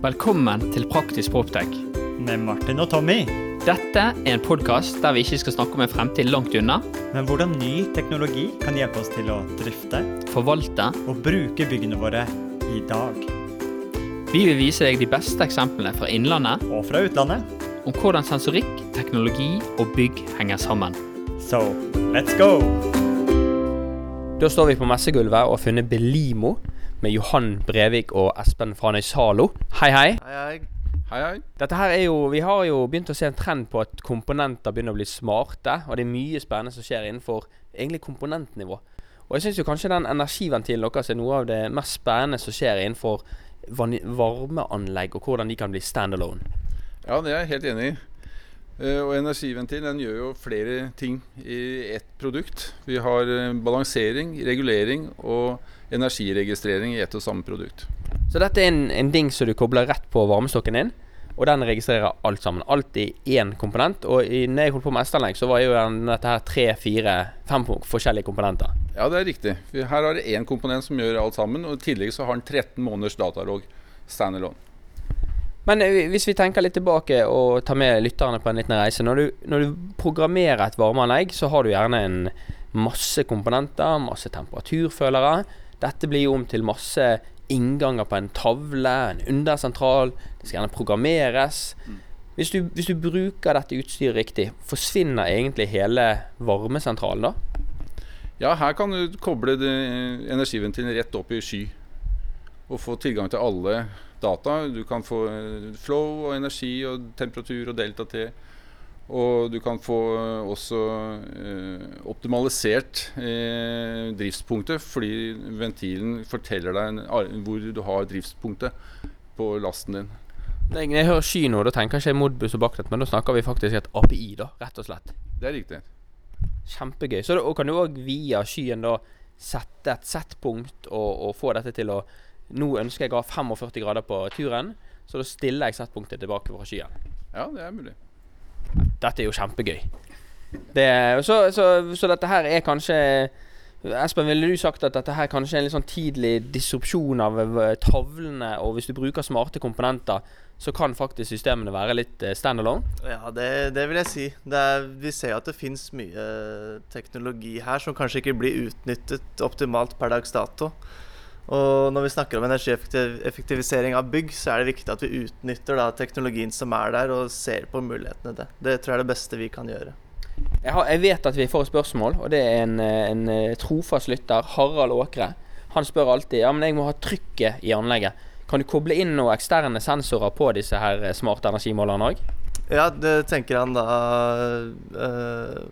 Velkommen til Praktisk Proptech. Med Martin og Tommy. Dette er en podkast der vi ikke skal snakke om en fremtid langt unna, Men hvordan ny teknologi kan hjelpe oss til å drifte forvalte. og bruke byggene våre i dag. Vi vil vise deg de beste eksemplene fra innlandet Og fra utlandet. om hvordan sensorikk, teknologi og bygg henger sammen. Så let's go! Da står vi på messegulvet og har funnet Belimo med Johan Brevik og Espen fra Nøysalo. Hei, hei. Hei, hei. Hei, hei. Dette her er jo, Vi har jo begynt å se en trend på at komponenter begynner å bli smarte. Og det er mye spennende som skjer innenfor egentlig komponentnivå. Og jeg syns kanskje den energiventilen deres er noe av det mest spennende som skjer innenfor varmeanlegg, og hvordan de kan bli standalone. Ja, det er jeg helt enig i. Eh, Og energiventil den gjør jo flere ting i ett produkt. Vi har eh, balansering, regulering og energiregistrering i ett og samme produkt. Så dette er en, en ding som du kobler rett på varmestokken din. Og den registrerer alt sammen. Alt i én komponent. Og i, når jeg holdt på med S-anlegg, så var jo dette her tre, fire, fem forskjellige komponenter. Ja, det er riktig. Her har det én komponent som gjør alt sammen, og i tillegg så har den 13 måneders datalog standalone. Men eh, hvis vi tenker litt tilbake og tar med lytterne på en liten reise. Når du, når du programmerer et varmeanlegg, så har du gjerne en masse komponenter, masse temperaturfølere. Dette blir jo om til masse innganger på en tavle, en undersentral. Det skal gjerne programmeres. Hvis du, hvis du bruker dette utstyret riktig, forsvinner egentlig hele varmesentralen da? Ja, her kan du koble det- energiventilen rett opp i sky. Og få tilgang til alle data. Du kan få eh, flow og energi og temperatur og delta T. Og du kan få eh, også eh, optimalisert eh, driftspunktet, fordi ventilen forteller deg hvor du har driftspunktet på lasten din. Nei, jeg, når jeg hører sky nå, da tenker jeg ikke Modbus og Backnet, men da snakker vi faktisk et API, da, rett og slett. Det er riktig. Kjempegøy. Så da, kan du òg via skyen da sette et settpunkt og, og få dette til å Nå ønsker jeg å ha 45 grader på turen, så da stiller jeg settpunktet tilbake fra skyen. Ja, det er mulig. Dette er jo kjempegøy. Det, så, så, så dette her er kanskje Espen, ville du sagt at dette her kanskje er en litt sånn tidlig disrupsjon av eh, tavlene, og hvis du bruker smarte komponenter, så kan faktisk systemene være litt eh, standalone? Ja, det, det vil jeg si. Det er, vi ser at det fins mye teknologi her som kanskje ikke blir utnyttet optimalt per dags dato. Og når vi snakker om energieffektivisering av bygg, så er det viktig at vi utnytter da, teknologien som er der, og ser på mulighetene der. Det tror jeg er det beste vi kan gjøre. Jeg, har, jeg vet at vi får spørsmål, og det er en, en eh, trofast lytter, Harald Åkre. Han spør alltid ja, men jeg må ha trykket i anlegget. Kan du koble inn noen eksterne sensorer på disse her eh, smarte energimålerne òg? Ja, det tenker han da øh,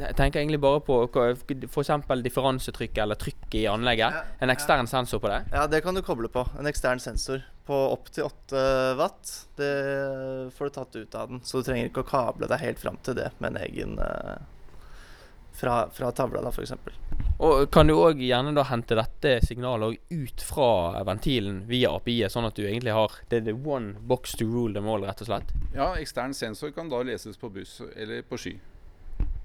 Jeg tenker egentlig bare på f.eks. differansetrykket eller trykket i anlegget. Ja, En ekstern sensor på det. Ja, det kan du koble på. En ekstern sensor på opptil 8 watt. Det får du tatt ut av den, så du trenger ikke å kable deg helt fram til det med en egen eh, fra, fra tavla, da, f.eks. Og kan du òg gjerne da hente dette signalet ut fra ventilen via API-et, sånn at du egentlig har Det er the one box to rule them all, rett og slett. Ja, ekstern sensor kan da leses på buss eller på sky.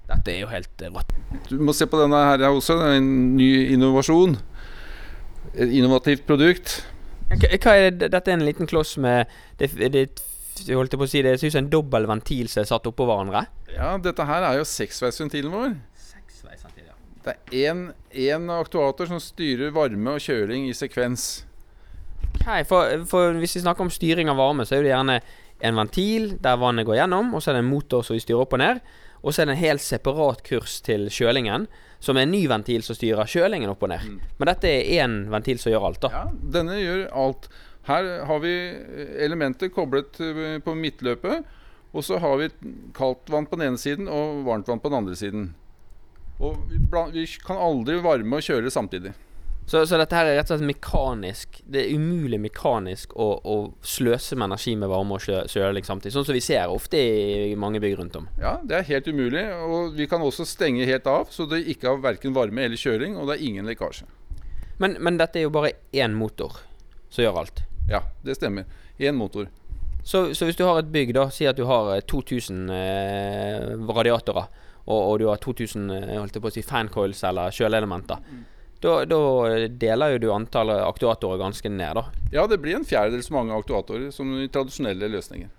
Dette er jo helt eh, rått. Du må se på denne her også. Det er en ny innovasjon. Et innovativt produkt. Hva hva er det? Dette er en liten kloss med Det, det jeg holdt på å si Det ser ut som en dobbel ventil som er satt oppå hverandre. Ja, dette her er jo seksveisventilen vår. Det er én aktuator som styrer varme og kjøling i sekvens. Okay, for, for hvis vi snakker om styring av varme, så er det gjerne en ventil der vannet går gjennom, og så er det en motor som vi styrer opp og ned. Og så er det en helt separat kurs til kjølingen, som er en ny ventil som styrer kjølingen opp og ned. Men dette er én ventil som gjør alt, da. Ja, denne gjør alt. Her har vi elementer koblet eh, på midtløpet. Og så har vi kaldt vann på den ene siden og varmt vann på den andre siden. Og vi, vi kan aldri varme og kjøre samtidig. Så, så dette her er rett og slett mekanisk. Det er umulig mekanisk å, å sløse med energi med varme og søling samtidig. Sånn som vi ser ofte i mange bygg rundt om. Ja, det er helt umulig. Og vi kan også stenge helt av, så det ikke har verken varme eller kjøling, og det er ingen lekkasje. Men, men dette er jo bare én motor som gjør alt. Ja, det stemmer. Én motor. Så, så hvis du har et bygg, da, si at du har eh, 2000 eh, radiatorer, og, og du har 2000 eh, holdt jeg på å si, fancoils eller kjøleelementer. Da, da deler jo du antallet aktuatorer ganske ned, da. Ja, det blir en fjerdedel så mange aktuatorer som i tradisjonelle løsninger.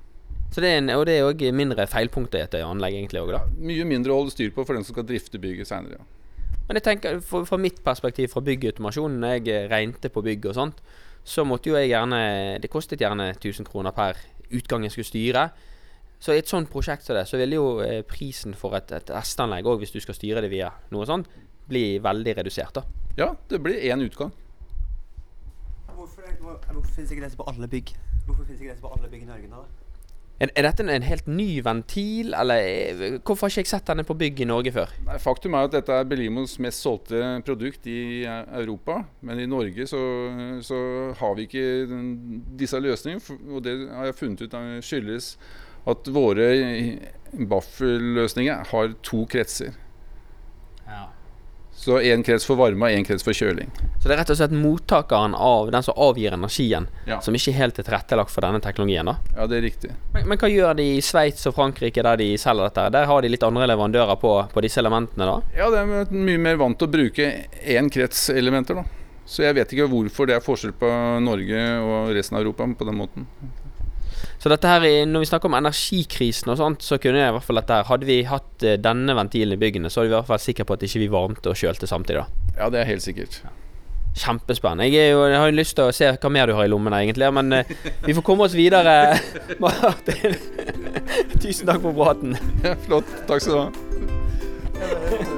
Så det er en, og det er òg mindre feilpunkter i et anlegg, egentlig òg, da. Ja, Mye mindre å holde styr på for den som skal drifte bygget seinere. Ja. Men jeg tenker, for, fra mitt perspektiv fra byggautomasjonen, når jeg regnet på bygg og sånt, så måtte jo jeg gjerne Det kostet gjerne 1000 kroner per utgang jeg skulle styre. Så i et sånt prosjekt som det, så ville jo eh, prisen for et, et S-anlegg òg, hvis du skal styre det via noe sånt, bli veldig redusert, da. Ja, det blir én utgang. Hvorfor, hvorfor finnes ikke dette på alle bygg? Hvorfor finnes ikke dette på alle bygg i Norge nå? Er, er dette en helt ny ventil, eller hvorfor har ikke jeg sett denne på bygg i Norge før? Nei, faktum er at dette er Belimos mest solgte produkt i eh, Europa. Men i Norge så, så har vi ikke den- disse løsningene. Og det har jeg funnet ut skyldes at våre baffelløsninger har to kretser. Så én krets for varme og én krets for kjøling. Så det er rett og slett mottakeren av den som avgir energien, Ja. som ikke helt er tilrettelagt for denne teknologien, da. Ja, det er riktig. Men, men hva gjør de i Sveits og Frankrike, der de selger dette? Der har de litt andre leverandører på, på disse elementene, da? Ja, det er mye mer vant til å bruke én krets elementer, da. Så jeg vet ikke hvorfor det er forskjell på Norge og resten av Europa på den måten. Så dette her, når vi snakker om energikrisen og sånt, så kunne jeg i hvert fall dette her Hadde vi hatt eh, denne ventilen i byggene, så hadde vi i hvert fall sikre på at ikke vi varmte og kjølte samtidig, da. Ja, det er helt sikkert. Kjempespennende. Jeg, er jo, jeg har jo lyst til å se hva mer du har i lommen her, egentlig. Men eh, vi får komme oss videre, Martin. Tusen takk for praten. Ja, flott. Takk skal du ha.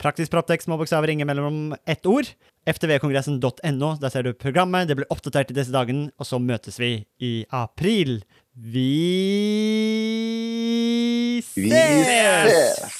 Praktisk Proptex, små bokstaver, ingen mellom ett ord. ftvkongressen.no, der ser du programmet, det blir oppdatert i disse dagene, og så møtes vi i april. Vi Vi ses! ses!